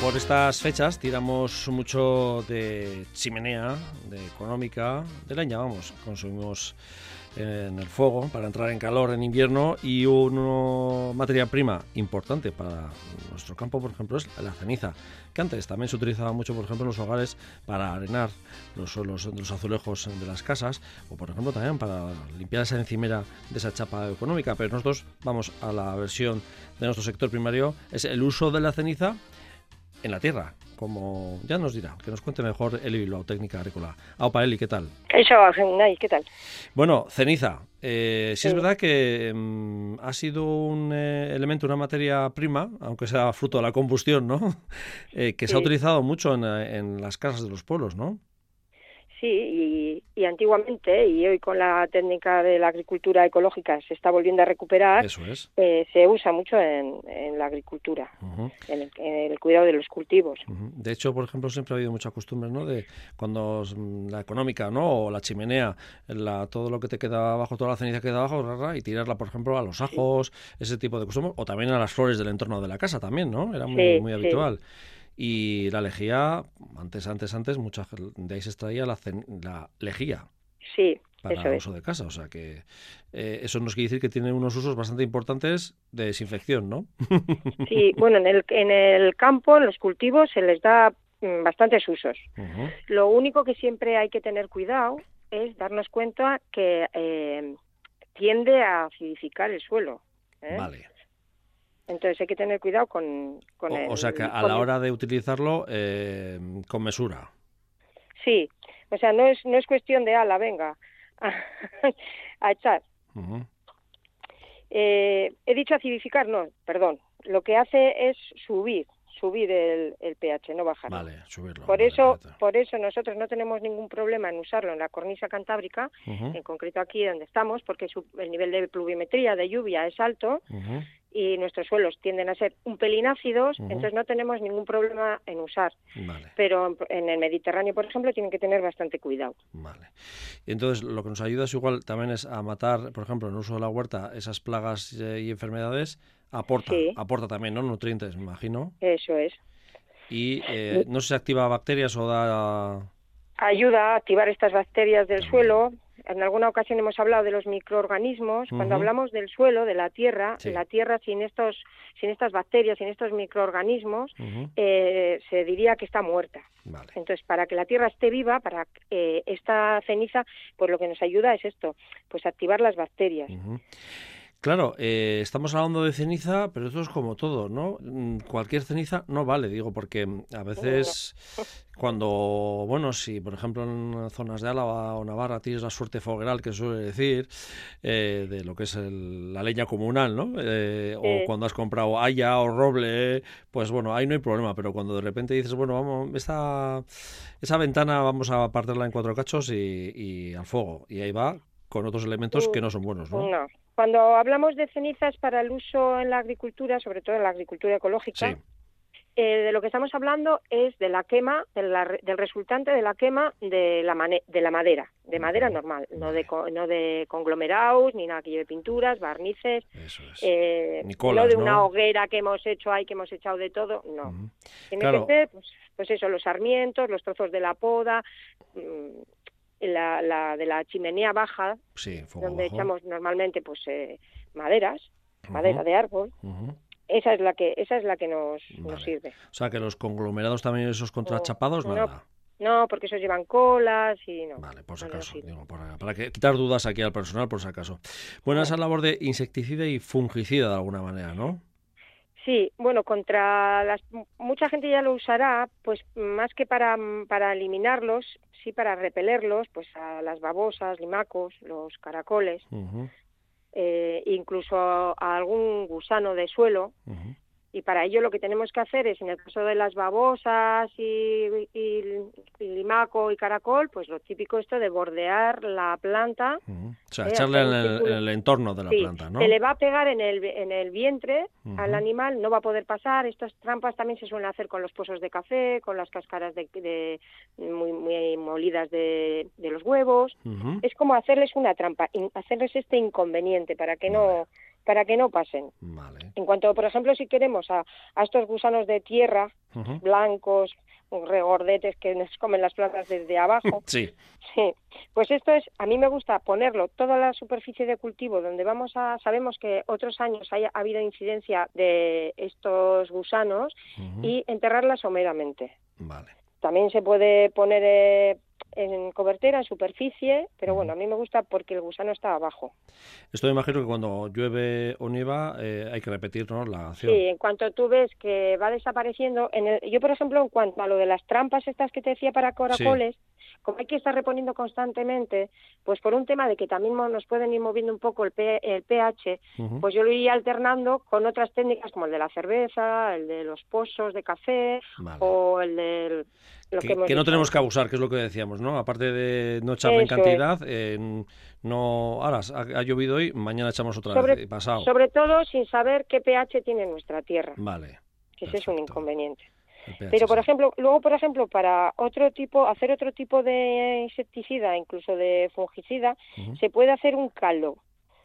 Por estas fechas tiramos mucho de chimenea, de económica, de leña, vamos, consumimos en el fuego para entrar en calor en invierno y una materia prima importante para nuestro campo, por ejemplo, es la ceniza, que antes también se utilizaba mucho, por ejemplo, en los hogares para arenar los de los azulejos de las casas o, por ejemplo, también para limpiar esa encimera de esa chapa económica. Pero nosotros vamos a la versión de nuestro sector primario, es el uso de la ceniza en la tierra, como ya nos dirá, que nos cuente mejor Eli la técnica agrícola. Aupa Eli, ¿qué tal? ¿qué tal? Bueno, ceniza. Eh, sí, es verdad que mm, ha sido un eh, elemento, una materia prima, aunque sea fruto de la combustión, ¿no? Eh, que se ha utilizado mucho en, en las casas de los pueblos, ¿no? Sí, y, antiguamente, y hoy con la técnica de la agricultura ecológica se está volviendo a recuperar, eh, se usa mucho en, la agricultura, en, el, cuidado de los cultivos. De hecho, por ejemplo, siempre ha habido mucha costumbre, ¿no? De cuando la económica, ¿no? O la chimenea, la, todo lo que te queda abajo, toda la ceniza que queda abajo, y tirarla, por ejemplo, a los ajos, ese tipo de costumbre, o también a las flores del entorno de la casa también, ¿no? Era muy, muy habitual. Y la lejía, antes, antes, antes, mucha, de ahí se extraía la, la lejía. Sí, para eso uso de casa. O sea que eh, eso nos quiere decir que tiene unos usos bastante importantes de desinfección, ¿no? Sí, bueno, en el, en el campo, en los cultivos, se les da mm, bastantes usos. Lo único que siempre hay que tener cuidado es darnos cuenta que eh, tiende a acidificar el suelo. ¿eh? Vale. Entonces hay que tener cuidado con, con o, el, o sea que a la hora de utilizarlo, eh, con mesura. Sí, o sea, no es, no es cuestión de, ala, venga, a, echar. eh, he dicho acidificar, no, perdón. Lo que hace es subir, subir el, el pH, no bajar. Vale, subirlo. Por vale, eso, perfecto. por eso nosotros no tenemos ningún problema en usarlo en la cornisa cantábrica, en concreto aquí donde estamos, porque su- el nivel de pluviometría de lluvia es alto ujú. Y nuestros suelos tienden a ser un pelín ácidos, entonces no tenemos ningún problema en usar. Vale, Pero en el Mediterráneo, por ejemplo, tienen que tener bastante cuidado. vale. Y entonces lo que nos ayuda es igual también es a matar, por ejemplo, en el uso de la huerta, esas plagas eh, y enfermedades. Aporta, Sí. aporta también, ¿no? Nutrientes, me imagino. Eso es. Y eh, no sé si activa bacterias o da... Ayuda a activar estas bacterias del suelo. En alguna ocasión hemos hablado de los microorganismos. Cuando hablamos del suelo, de la tierra, Sí. la tierra sin estos, sin estas bacterias, sin estos microorganismos, eh, se diría que está muerta. Vale. Entonces, para que la tierra esté viva, para eh, esta ceniza, pues lo que nos ayuda es esto, pues activar las bacterias. Claro, eh, estamos hablando de ceniza, pero esto es como todo, ¿no? Mm, Cualquier ceniza no vale, digo, porque mm, a veces cuando, bueno, si por ejemplo en zonas de Álava o Navarra tienes la suerte fogueral, que suele decir, eh, de lo que es el- la leña comunal, ¿no? Eh, o cuando has comprado haya o roble, pues bueno, ahí no hay problema, pero cuando de repente dices, bueno, vamos, esta, esa ventana vamos a partirla en cuatro cachos y, y al fuego, y ahí va con otros elementos que no son buenos, ¿no? No. Cuando hablamos de cenizas para el uso en la agricultura, sobre todo en la agricultura ecológica, Sí. eh, de lo que estamos hablando es de la quema, de la del resultante de la quema de la, mane- de la madera, de madera normal, no de, no de conglomerados, ni nada que lleve pinturas, barnices, Eso es. eh, no de una ¿no? hoguera que hemos hecho ahí, que hemos echado de todo, no. Tiene Claro. que ser, pues, pues eso, los sarmientos, los trozos de la poda, mm, la, la de la chimenea baja, Sí, donde bajo. echamos normalmente pues eh, maderas, madera de árbol, esa es la que esa es la que nos, nos sirve. O sea, que los conglomerados también esos contrachapados, no. nada. No, porque esos llevan colas y no. Vale, por si no acaso. digo, para, para que, quitar dudas aquí al personal, por si acaso. Bueno, esa labor de insecticida y fungicida de alguna manera, ¿no? Sí, bueno, contra las mucha gente ya lo usará, pues más que para para eliminarlos, sí para repelerlos, pues a las babosas, limacos, los caracoles, eh, incluso a algún gusano de suelo. Y para ello lo que tenemos que hacer es, en el caso de las babosas y, y, limaco y caracol, pues lo típico esto de bordear la planta. O sea, eh, echarle en el, entorno de la planta, ¿no? Se le va a pegar en el, en el vientre al animal, no va a poder pasar. Estas trampas también se suelen hacer con los pozos de café, con las cáscaras de, muy, muy molidas de, de los huevos. Es como hacerles una trampa, hacerles este inconveniente para que no para que no pasen. En cuanto, por ejemplo, si queremos a, estos gusanos de tierra, blancos, regordetes que nos comen las plantas desde abajo. Sí. Sí. Pues esto es, a mí me gusta ponerlo toda la superficie de cultivo donde vamos a, sabemos que otros años haya, ha habido incidencia de estos gusanos y enterrarla someramente. Vale. También se puede poner eh, en cobertera, en superficie, pero bueno, a mí me gusta porque el gusano está abajo. Esto me imagino que cuando llueve o nieva eh, hay que repetir ¿no? la acción. Sí, en cuanto tú ves que va desapareciendo, en el, yo por ejemplo, en cuanto a lo de las trampas estas que te decía para coracoles, como hay que estar reponiendo constantemente, pues por un tema de que también nos pueden ir moviendo un poco el, el pH, pues yo lo iría alternando con otras técnicas como el de la cerveza, el de los pozos de café o el del... que, no tenemos que abusar, que es lo que decíamos, ¿no? Aparte de no echarle en cantidad, no... Ahora, ha, llovido hoy, mañana echamos otra vez, pasado. Sobre todo sin saber qué pH tiene nuestra tierra. Vale. Que ese es un inconveniente. Pero, por ejemplo, luego, por ejemplo, para otro tipo, hacer otro tipo de insecticida, incluso de fungicida, se puede hacer un caldo.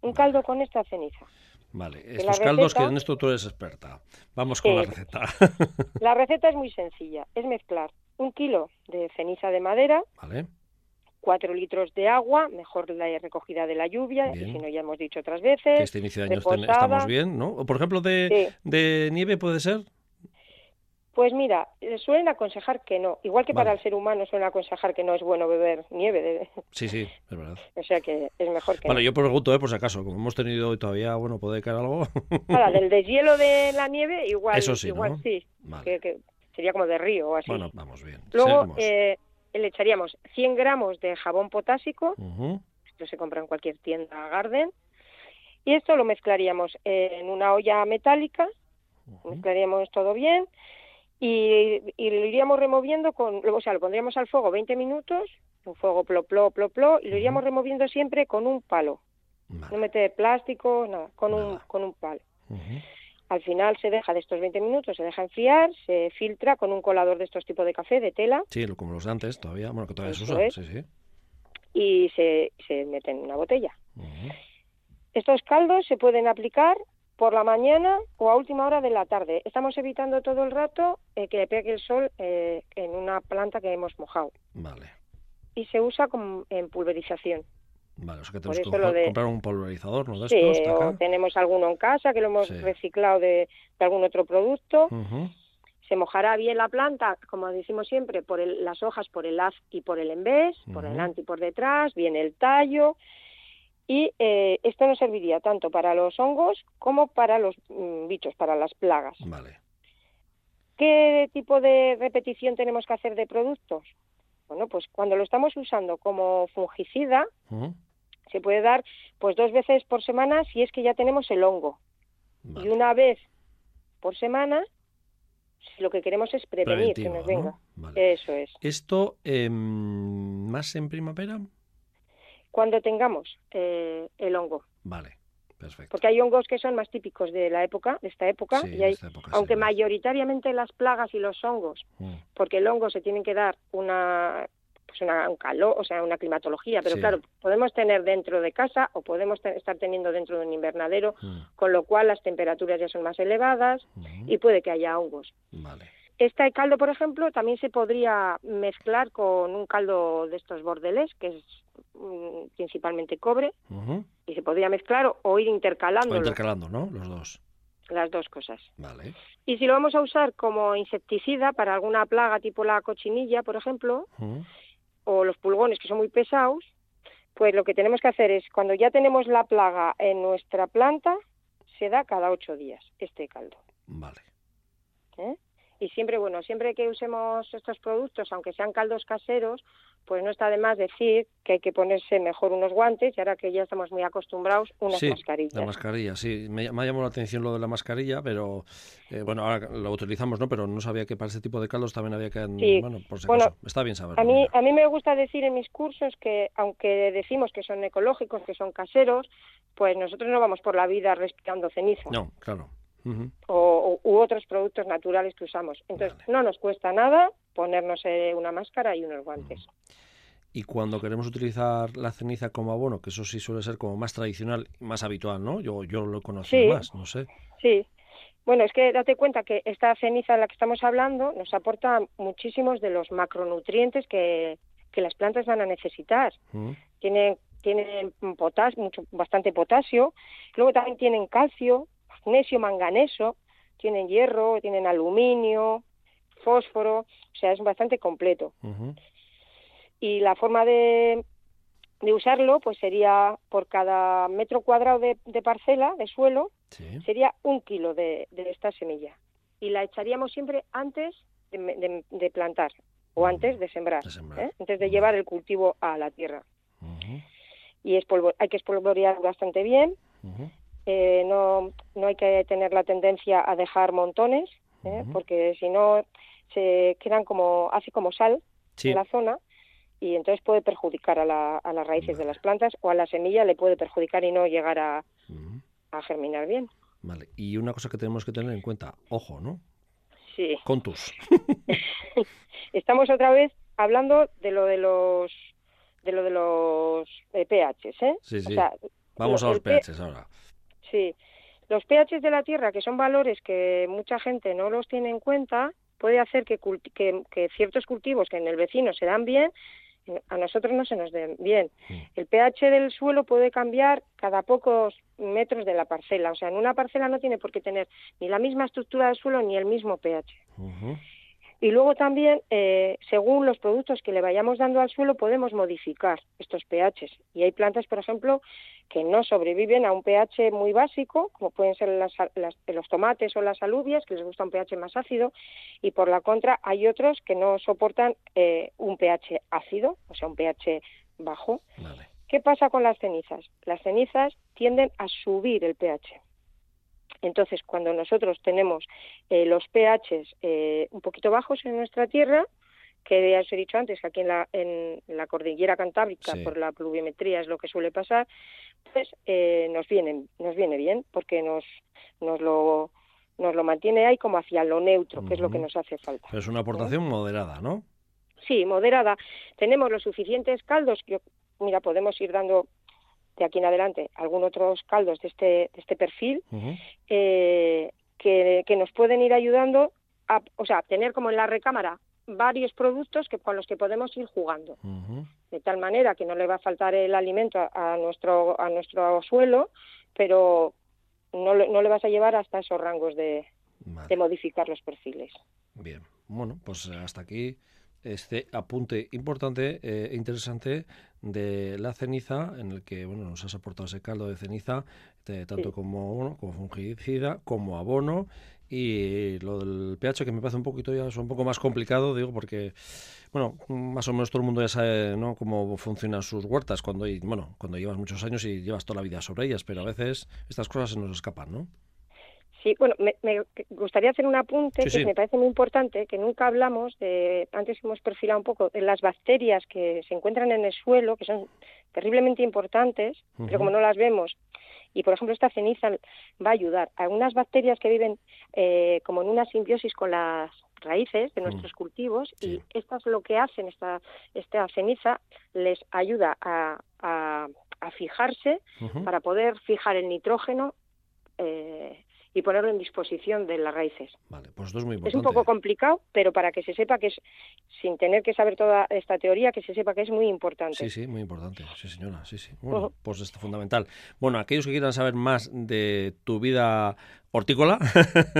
Un caldo con esta ceniza. Vale, estos caldos que en esto tú eres experta. Vamos con la receta. la receta es muy sencilla. Es mezclar un kilo de ceniza de madera. Vale. Cuatro litros de agua, mejor la recogida de la lluvia, si no ya hemos dicho otras veces. Que este inicio de año estamos bien, ¿no? O por ejemplo, de, de nieve puede ser. Pues mira, suelen aconsejar que no. Igual que para el ser humano suelen aconsejar que no es bueno beber nieve. Sí, sí, es verdad. O sea que es mejor que Bueno, yo pregunto, ¿eh? por si acaso, como hemos tenido hoy todavía, bueno, puede caer algo. Ahora, del deshielo de la nieve, igual, Eso sí, igual sí. Que, sería como de río o así. Bueno, vamos bien. Luego eh, le echaríamos 100 gramos de jabón potásico. Esto se compra en cualquier tienda Garden. Y esto lo mezclaríamos en una olla metálica. Mezclaríamos todo bien y, lo iríamos removiendo con, o sea, lo pondríamos al fuego 20 minutos, un fuego plo, plo, plo, plo, y lo iríamos removiendo siempre con un palo. No mete plástico, nada, con, Un, con un palo. Al final se deja de estos 20 minutos, se deja enfriar, se filtra con un colador de estos tipos de café, de tela. Sí, como los de antes todavía, bueno, que todavía se usan, sí, sí. Y se, se mete en una botella. Estos caldos se pueden aplicar por la mañana o a última hora de la tarde. Estamos evitando todo el rato eh, que pegue el sol eh, en una planta que hemos mojado. Vale. Y se usa como en pulverización. Vale, o sea que tenemos que comprar un pulverizador, ¿no? De sí, o tenemos alguno en casa que lo hemos reciclado de, algún otro producto. Se mojará bien la planta, como decimos siempre, por las hojas por el haz y por el envés, por delante y por detrás, viene el tallo y eh, esto nos serviría tanto para los hongos como para los mm, bichos, para las plagas. Vale. ¿Qué tipo de repetición tenemos que hacer de productos? Bueno, pues cuando lo estamos usando como fungicida, se puede dar pues dos veces por semana si es que ya tenemos el hongo. Y una vez por semana si lo que queremos es prevenir que nos venga. Eso es. ¿Esto eh, más en primavera? Cuando tengamos eh, el hongo. Vale. Perfecto. Porque hay hongos que son más típicos de la época, de esta época, y hay, aunque mayoritariamente las plagas y los hongos, mm. porque el hongo se tienen que dar una pues una, un calor, o sea, una climatología, pero claro, podemos tener dentro de casa o podemos estar teniendo dentro de un invernadero, mm. con lo cual las temperaturas ya son más elevadas mm. y puede que haya hongos. Vale. Este caldo, por ejemplo, también se podría mezclar con un caldo de estos bordeles, que es mm, principalmente cobre, y se podría mezclar o, ir intercalando. intercalando, ¿no? Los dos. Las dos cosas. Vale. Y si lo vamos a usar como insecticida para alguna plaga tipo la cochinilla, por ejemplo, o los pulgones que son muy pesados, pues lo que tenemos que hacer es, cuando ya tenemos la plaga en nuestra planta, se da cada ocho días este caldo. Vale. ¿Eh? Y siempre, bueno, siempre que usemos estos productos, aunque sean caldos caseros, pues no está de más decir que hay que ponerse mejor unos guantes y ahora que ya estamos muy acostumbrados, unas sí, mascarillas. La mascarilla, sí. Me, me, ha llamado la atención lo de la mascarilla, pero eh, bueno, ahora lo utilizamos, ¿no? Pero no sabía que para este tipo de caldos también había que. Sí. Bueno, por si bueno. Está bien saberlo. A mí, a mí me gusta decir en mis cursos que, aunque decimos que son ecológicos, que son caseros, pues nosotros no vamos por la vida respirando ceniza. No, claro. Uh -huh. o, u otros productos naturales que usamos. Entonces, vale. no nos cuesta nada ponernos eh, una máscara y unos guantes. Uh -huh. Y cuando queremos utilizar la ceniza como abono, que eso sí suele ser como más tradicional, más habitual, ¿no? Yo, yo lo conozco sí, más, no sé. Sí. Bueno, es que date cuenta que esta ceniza de la que estamos hablando nos aporta muchísimos de los macronutrientes que, que las plantas van a necesitar. Uh -huh. Tienen, tienen potas, mucho, bastante potasio, luego también tienen calcio, magnesio, manganeso, tienen hierro, tienen aluminio, fósforo, o sea, es bastante completo. Uh -huh. Y la forma de, de, usarlo, pues sería por cada metro cuadrado de, de parcela, de suelo, sí. sería un kilo de, de, esta semilla. Y la echaríamos siempre antes de, de plantar o antes de sembrar. ¿eh? antes de llevar el cultivo a la tierra. Uh -huh. Y espolvo hay que espolvorear bastante bien. Uh -huh. Eh, no, no hay que tener la tendencia a dejar montones, ¿eh? uh -huh. porque si no se quedan como, hace como sal sí. en la zona y entonces puede perjudicar a, la, a las raíces vale. de las plantas o a la semilla le puede perjudicar y no llegar a, a germinar bien. Vale, y una cosa que tenemos que tener en cuenta, ojo, ¿no? Sí. Contus. Estamos otra vez hablando de lo de los de lo de los eh, pHs, ¿eh? Sí, sí. O sea, Vamos a los pHs ahora. Sí. Los pHs de la tierra, que son valores que mucha gente no los tiene en cuenta, puede hacer que, que, que ciertos cultivos que en el vecino se dan bien, a nosotros no se nos den bien. El pH del suelo puede cambiar cada pocos metros de la parcela. O sea, en una parcela no tiene por qué tener ni la misma estructura del suelo ni el mismo pH. Uh -huh. Y luego también, eh, según los productos que le vayamos dando al suelo, podemos modificar estos pHs. Y hay plantas, por ejemplo, que no sobreviven a un pH muy básico, como pueden ser las, las, los tomates o las alubias, que les gusta un pH más ácido, y por la contra hay otros que no soportan eh, un pH ácido, o sea, un pH bajo. Vale. ¿Qué pasa con las cenizas? Las cenizas tienden a subir el pH. Entonces, cuando nosotros tenemos eh, los pHs eh, un poquito bajos en nuestra tierra, que ya os he dicho antes, que aquí en la, en la cordillera cantábrica, sí. por la pluviometría es lo que suele pasar, pues eh, nos, viene, nos viene bien, porque nos, nos, lo, nos lo mantiene ahí como hacia lo neutro, uh -huh. que es lo que nos hace falta. Pero es una aportación moderada, ¿no? Sí, moderada. Tenemos los suficientes caldos que, mira, podemos ir dando de aquí en adelante algún otros caldos de este, de este perfil uh -huh. eh, que, que, nos pueden ir ayudando a, o sea, tener como en la recámara varios productos que con los que podemos ir jugando uh -huh. de tal manera que no le va a faltar el alimento a, a nuestro a nuestro suelo pero no, no, le vas a llevar hasta esos rangos de, vale. de modificar los perfiles bien bueno pues hasta aquí este apunte importante e eh, interesante de la ceniza, en el que bueno nos has aportado ese caldo de ceniza, de, tanto sí. como, bueno, como fungicida, como abono, y lo del pH que me parece un poquito ya es un poco más complicado, digo, porque bueno, más o menos todo el mundo ya sabe ¿no? cómo funcionan sus huertas cuando hay, bueno, cuando llevas muchos años y llevas toda la vida sobre ellas, pero a veces estas cosas se nos escapan, ¿no? Sí, bueno, me, me, gustaría hacer un apunte sí, que sí. me parece muy importante, que nunca hablamos de, antes hemos perfilado un poco, de las bacterias que se encuentran en el suelo, que son terriblemente importantes, uh -huh. pero como no las vemos, y por ejemplo esta ceniza va a ayudar a unas bacterias que viven eh, como en una simbiosis con las raíces de nuestros uh -huh. cultivos, sí. y esto es lo que hacen, esta, esta ceniza les ayuda a, a, a fijarse uh -huh. para poder fijar el nitrógeno eh, y ponerlo en disposición de las raíces. Vale, pues esto es muy importante. Es un poco complicado, pero para que se sepa que es, sin tener que saber toda esta teoría, que se sepa que es muy importante. Sí, sí, muy importante, sí señora, sí, sí. Bueno, pues es fundamental. Bueno, aquellos que quieran saber más de tu vida hortícola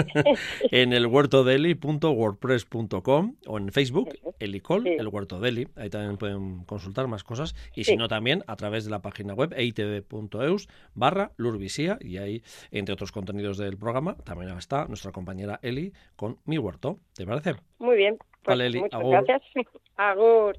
en el huertodeli.wordpress.com o en Facebook, Elicol, el huerto deli. Ahí también pueden consultar más cosas. Y si no, también a través de la página web eitv.eus barra lurvisía. Y ahí, entre otros contenidos del programa, también está nuestra compañera Eli con Mi Huerto. ¿Te parece? Muy bien. Pues vale, Eli. Muchas gracias. Agur.